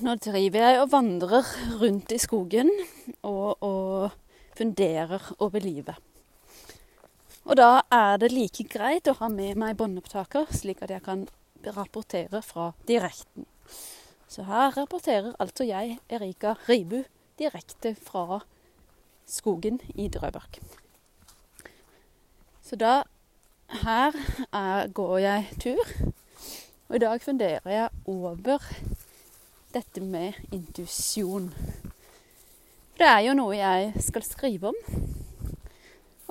nå driver jeg og vandrer rundt i skogen og, og funderer over livet. Og da er det like greit å ha med meg båndopptaker, slik at jeg kan rapportere fra direkten. Så her rapporterer altså jeg, Erika Ribu, direkte fra skogen i Drøbak. Så da Her er, går jeg tur, og i dag funderer jeg over dette med intuisjon. Det er jo noe jeg skal skrive om.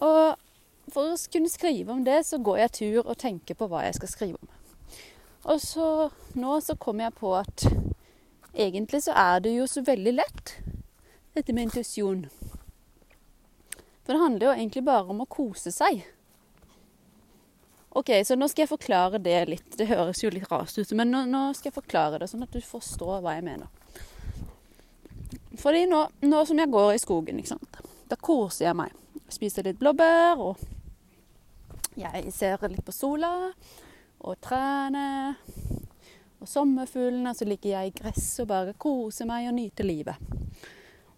Og for å kunne skrive om det, så går jeg tur og tenker på hva jeg skal skrive om. Og så nå så kom jeg på at egentlig så er det jo så veldig lett, dette med intuisjon. For det handler jo egentlig bare om å kose seg. OK, så nå skal jeg forklare det litt. Det høres jo litt rast ut, men nå, nå, skal jeg forklare det, sånn at du forstår hva jeg mener. Fordi nå, nå som jeg går i skogen, ikke sant, da koser jeg meg. Spiser litt blåbær, og jeg ser litt på sola og trærne og sommerfuglene. Så ligger jeg i gress og bare koser meg og nyter livet.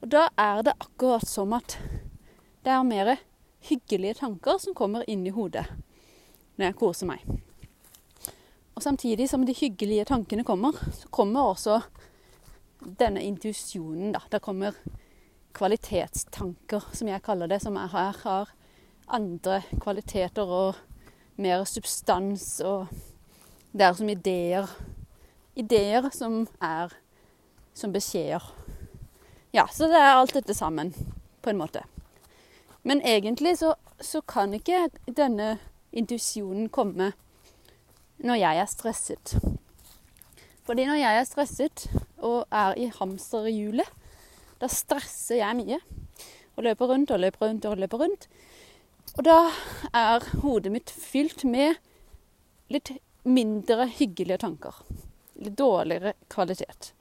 Og da er det akkurat som at det er mer hyggelige tanker som kommer inn i hodet når jeg koser meg. Og samtidig som de hyggelige tankene kommer, så kommer også denne intuisjonen, da. Det kommer kvalitetstanker, som jeg kaller det, som her har andre kvaliteter og mer substans og Det er som ideer. Ideer som er som beskjeder. Ja, så det er alt dette sammen, på en måte. Men egentlig så, så kan ikke denne intuisjonen komme når jeg er stresset. Fordi når jeg er stresset og er i hamsterhjulet, da stresser jeg mye. Og løper rundt og løper rundt og løper rundt. Og da er hodet mitt fylt med litt mindre hyggelige tanker. Litt dårligere kvalitet.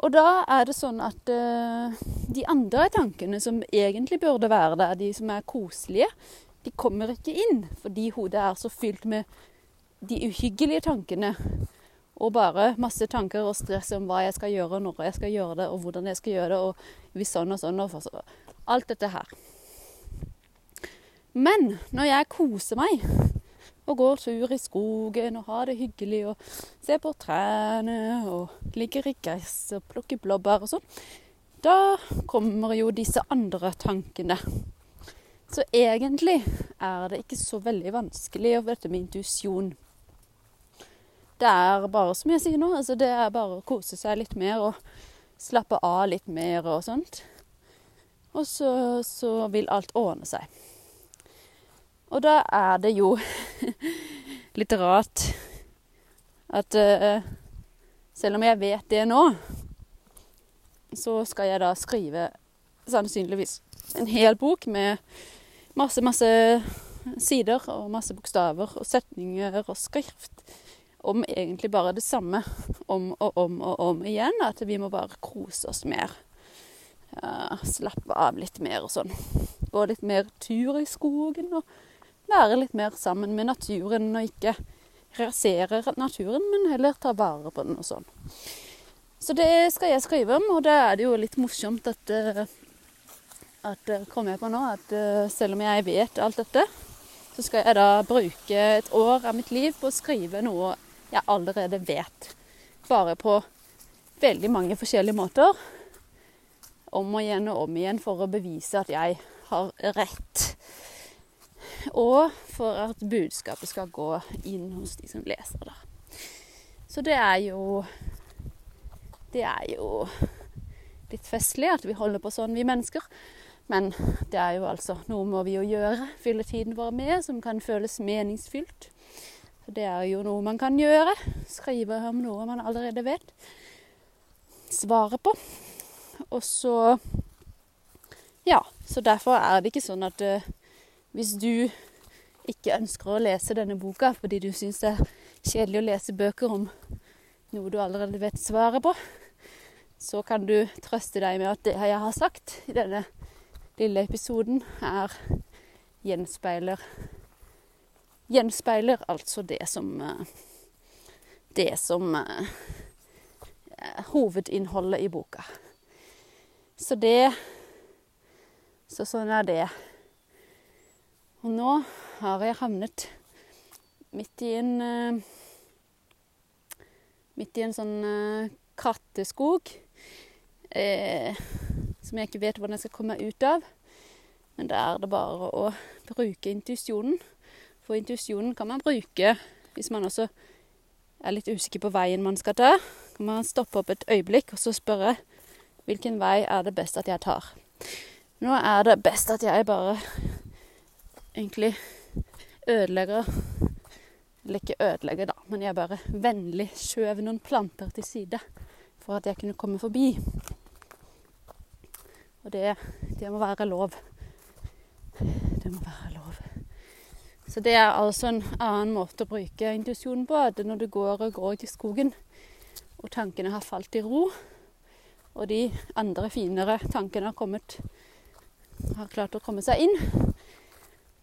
Og da er det sånn at uh, de andre tankene som egentlig burde være der, de som er koselige, de kommer ikke inn fordi hodet er så fylt med de uhyggelige tankene. Og bare masse tanker og stress om hva jeg skal gjøre, når jeg skal gjøre det, og hvordan jeg skal gjøre det, og hvis sånn og sånn. Og alt dette her. Men når jeg koser meg og går tur i skogen og har det hyggelig og ser på trærne og ligger i gress og plukker blåbær og sånn, da kommer jo disse andre tankene. Så egentlig er det ikke så veldig vanskelig få dette med intuisjon. Det er bare som jeg sier nå, altså det er bare å kose seg litt mer og slappe av litt mer og sånt. Og så, så vil alt ordne seg. Og da er det jo litt rart at uh, selv om jeg vet det nå, så skal jeg da skrive sannsynligvis en hel bok med masse, masse sider og masse bokstaver og setninger og skrift om egentlig bare det samme om og om og om igjen. At vi må bare kose oss mer. Ja, slappe av litt mer og sånn. Gå litt mer tur i skogen og være litt mer sammen med naturen. Og ikke rasere naturen, men heller ta vare på den og sånn. Så det skal jeg skrive om, og da er det jo litt morsomt at uh, at kom kommer jeg på nå at uh, selv om jeg vet alt dette, så skal jeg da bruke et år av mitt liv på å skrive noe jeg allerede vet. Bare på veldig mange forskjellige måter. Om og igjen og om igjen for å bevise at jeg har rett. Og for at budskapet skal gå inn hos de som leser det. Så det er jo Det er jo litt festlig at vi holder på sånn, vi mennesker. Men det er jo altså noe må vi jo gjøre. Fylle tiden vår med, som kan føles meningsfylt. Det er jo noe man kan gjøre. Skrive om noe man allerede vet. Svare på. Og så Ja, så derfor er det ikke sånn at uh, hvis du ikke ønsker å lese denne boka fordi du syns det er kjedelig å lese bøker om noe du allerede vet svaret på, så kan du trøste deg med at det jeg har sagt i denne lille episoden er gjenspeiler Gjenspeiler altså det som eh, Det som eh, eh, hovedinnholdet i boka. Så det Så sånn er det. Og nå har jeg havnet midt i en Midt i en sånn katteskog som jeg ikke vet hvordan jeg skal komme meg ut av. Men da er det bare å bruke intuisjonen. For intuisjonen kan man bruke hvis man også er litt usikker på veien man skal ta. Kan man stoppe opp et øyeblikk og så spørre hvilken vei er det best at jeg tar. Nå er det best at jeg bare egentlig ødelegger Eller ikke ødelegger, da, men jeg bare vennlig skjøv noen planter til side for at jeg kunne komme forbi. Og det, det må være lov. Det må være lov. Så det er altså en annen måte å bruke intuisjonen på. At når du går og går ut i skogen, og tankene har falt i ro, og de andre finere tankene har kommet har klart å komme seg inn,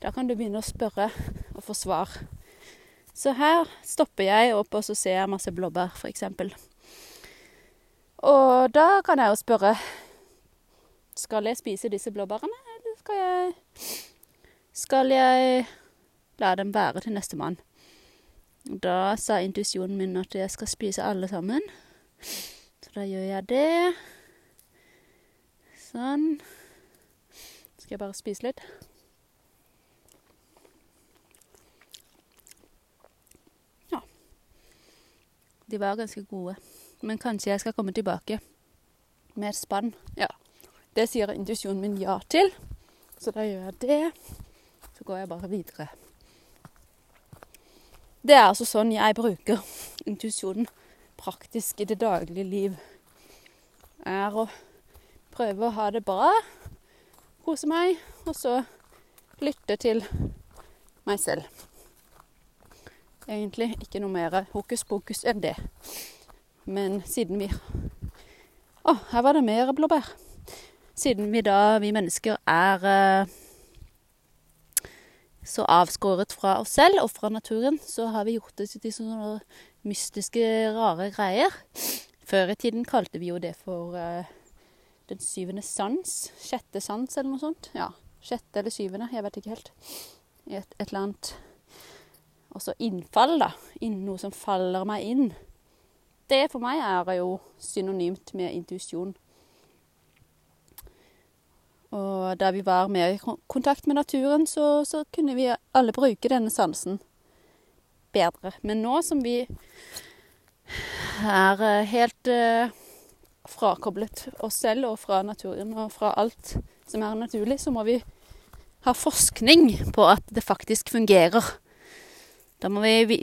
da kan du begynne å spørre og få svar. Så her stopper jeg opp, og så ser jeg masse blåbær, f.eks. Og da kan jeg jo spørre Skal jeg spise disse blåbærene, eller skal jeg Skal jeg la dem være til nestemann? Da sa intuisjonen min at jeg skal spise alle sammen. Så da gjør jeg det. Sånn. Skal jeg bare spise litt? Ja. De var ganske gode. Men kanskje jeg skal komme tilbake med et spann. Ja. Det sier intuisjonen min ja til. Så da gjør jeg det. Så går jeg bare videre. Det er altså sånn jeg bruker intuisjonen praktisk i det daglige liv. Er å prøve å ha det bra, kose meg, og så lytte til meg selv. Egentlig ikke noe mer hokus pokus enn det. Men siden vi Å, her var det mer blåbær. Siden vi da, vi mennesker, er eh, så avskåret fra oss selv og fra naturen, så har vi gjort det til sånne mystiske, rare greier. Før i tiden kalte vi jo det for eh, den syvende sans. Sjette sans, eller noe sånt. Ja, sjette eller syvende, jeg vet ikke helt. Et, et eller annet Også innfall, da. Inn, noe som faller meg inn. Det for meg er jo synonymt med intuisjon. Og da vi var mer i kontakt med naturen, så, så, kunne vi alle bruke denne sansen bedre. Men nå som vi er eh, helt eh, frakoblet oss selv og fra naturen og fra alt som er naturlig, så må vi ha forskning på at det faktisk fungerer. Da må vi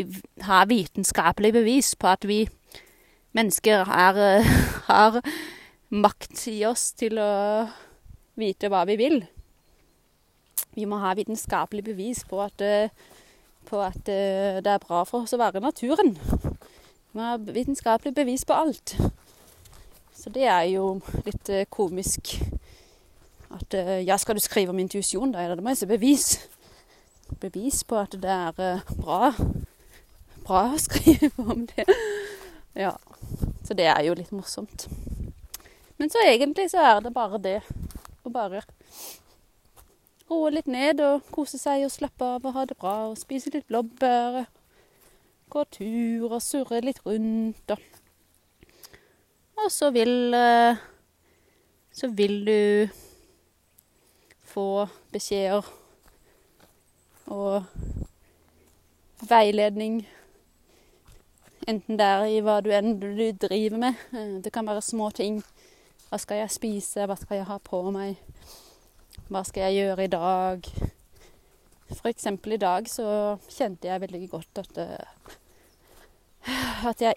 ha vitenskapelig bevis på at vi mennesker er, uh, har makt i oss til å vite hva vi vil. Vi må ha vitenskapelig bevis på at, eh, på at eh, det er bra for oss å være i naturen. Vi må ha vitenskapelig bevis på alt. Så det er jo litt eh, komisk at Ja, skal du skrive om intuisjon, da? Ja, det må jeg se bevis. Bevis på at det er bra. Bra å skrive om det. Ja. Så det er jo litt morsomt. Men så egentlig så er det bare det og bare roe litt ned og kose seg og slappe av og ha det bra og spise litt blåbær. Gå tur og surre litt rundt og Og så vil eh, Så vil du få beskjeder og veiledning. Enten det er i hva du enn du driver med. Eh, det kan være små ting hva skal jeg spise? Hva skal jeg ha på meg? Hva skal jeg gjøre i dag? Eksempel i dag så kjente jeg veldig godt at uh, at jeg,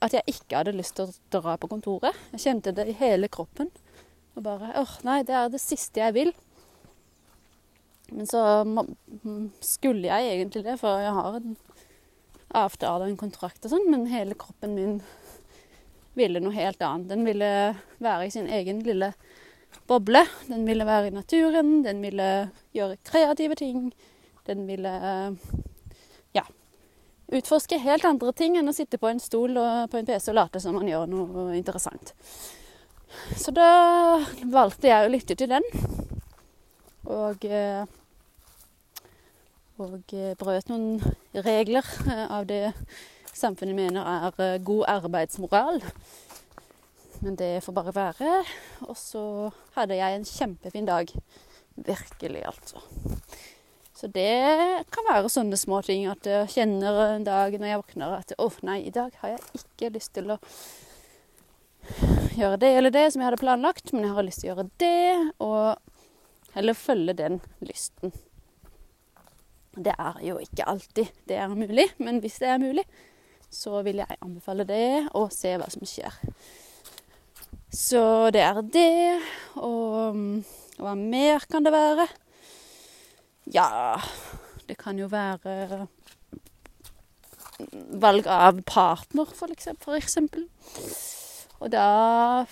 at jeg ikke hadde lyst til å dra på kontoret. Jeg kjente det i hele kroppen. Og bare åh, nei, det er det siste jeg vil. Men så skulle jeg egentlig det, for jeg har en avtale og en kontrakt og sånn, men hele kroppen min ville noe helt annet. Den ville være i sin egen lille boble. Den ville være i naturen, den ville gjøre kreative ting. Den ville ja, utforske helt andre ting enn å sitte på en stol og på en PC og late som man gjør noe interessant. Så da valgte jeg å lytte til den. Og, eh, og eh, brøt noen regler eh, av det samfunnet mener er god arbeidsmoral. Men det får bare være. Og så hadde jeg en kjempefin dag. Virkelig, altså. Så det kan være sånne små ting at jeg kjenner en dag når jeg våkner at å oh, nei, i dag har jeg ikke lyst til å gjøre det eller det som jeg hadde planlagt, men jeg har lyst til å gjøre det, og heller følge den lysten. Det er jo ikke alltid det er mulig, men hvis det er mulig, så vil jeg anbefale det, og se hva som skjer. Så det er det, og hva mer kan det være? Ja, det kan jo være valg av partner, for eksempel. Og da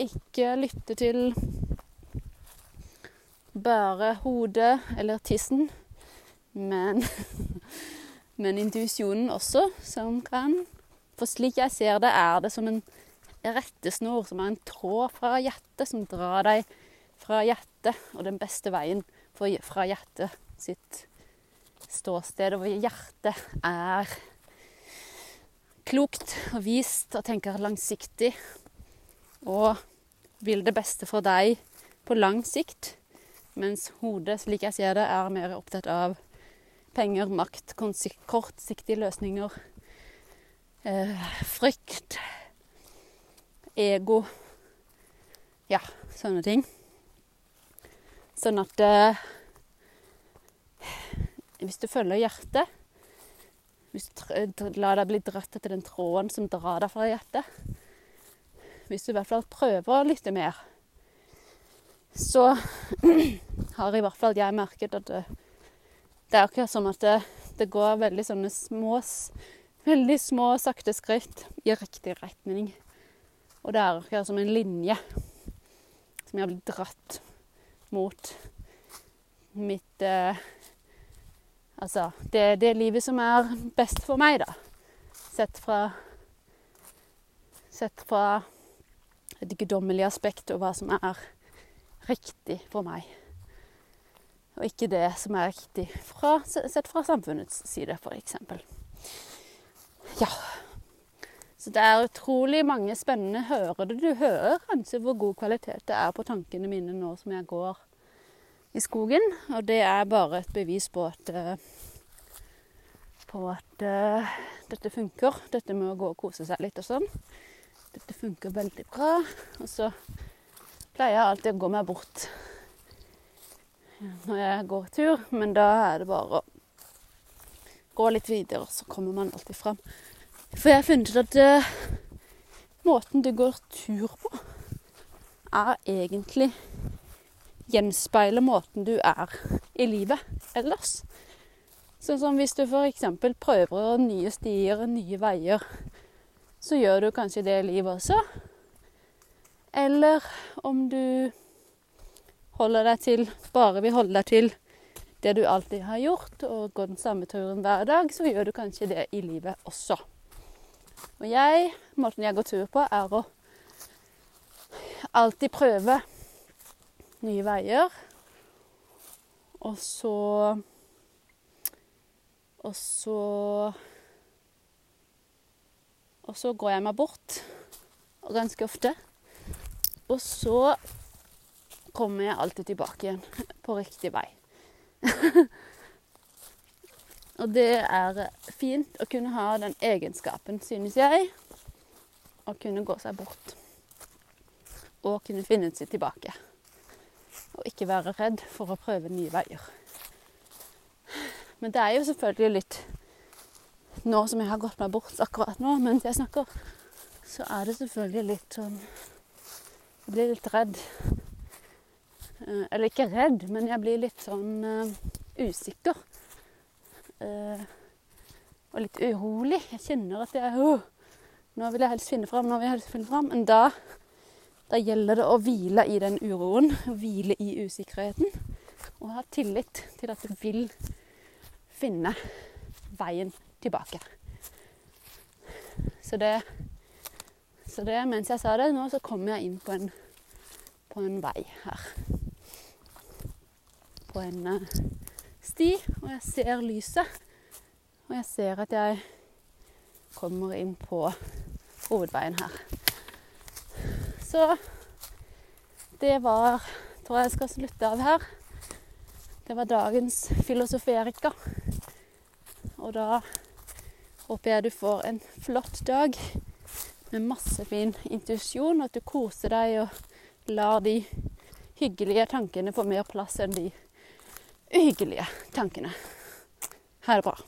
ikke lytte til bare hodet eller tissen, men, men intuisjonen også, som kan For slik jeg ser det, er det som en rettesnor, som er en tråd fra hjertet, som drar deg fra hjertet, og den beste veien fra hjertet sitt ståsted, og hjertet er klokt og vist og tenker langsiktig. Og vil det beste for deg på lang sikt, mens hodet, slik jeg ser det, er mer opptatt av penger, makt, kortsiktige løsninger, eh, frykt, ego Ja, sånne ting. Sånn at eh, hvis du følger hjertet hvis du lar deg bli dratt etter den tråden som drar deg fra hjertet Hvis du i hvert fall prøver å lytte mer, så har i hvert fall jeg merket at det, er akkurat som at det, det, går veldig sånne små Veldig små, sakte skritt i riktig retning. Og det er akkurat som en linje som jeg har blitt dratt mot mitt eh, Altså det, det livet som er best for meg, da. Sett fra Sett fra et guddommelig aspekt og hva som er riktig for meg. Og ikke det som er riktig fra, sett fra samfunnets side, f.eks. Ja. Så det er utrolig mange spennende Hører? Du hører kanskje hvor god kvalitet det er på tankene mine nå som jeg går i skogen. Og det er bare et bevis på at, eh, på at uh, dette funker. Dette med å gå og kose seg litt og sånn. Dette funker veldig bra. Og så pleier jeg alltid å gå meg bort når jeg går tur, men da er det bare å gå litt videre, så kommer man alltid fram. For jeg har funnet ut at uh, måten du går tur på, er egentlig gjenspeiler måten du er i livet ellers. Sånn som hvis du f.eks. prøver nye stier nye veier, så gjør du kanskje det i livet også. Eller om du holder deg til bare vil holde deg til det du alltid har gjort, og går den samme turen hver dag, så gjør du kanskje det i livet også. Og jeg, måten jeg går tur på, er å alltid prøve nye veier. Og så Og så Og så går jeg meg bort ganske ofte. Og så kommer jeg alltid tilbake igjen på riktig vei. og det er fint å kunne ha den egenskapen, synes jeg. Å kunne gå seg bort. Og kunne finne seg tilbake. Og ikke være redd for å prøve nye veier. Men det er jo selvfølgelig litt Nå som jeg har gått meg bort akkurat nå mens jeg snakker, så er det selvfølgelig litt sånn Jeg blir litt redd. Eh, eller ikke redd, men jeg blir litt sånn uh, usikker. Uh, og litt urolig. Jeg kjenner at jeg uh, Nå vil jeg helst finne fram, nå vil jeg helst finne fram. Men da da gjelder det å hvile i den uroen, hvile i usikkerheten. Og ha tillit til at du vil finne veien tilbake. Så det, så det Mens jeg sa det nå, så kommer jeg inn på en, på en vei her. På en uh, sti, og jeg ser lyset. Og jeg ser at jeg kommer inn på hovedveien her. Så det var Tror jeg skal slutte av her. Det var dagens filosoferika. Og da håper jeg du får en flott dag med masse fin intuisjon, at du koser deg og lar de hyggelige tankene få mer plass enn de uhyggelige tankene. Ha det bra.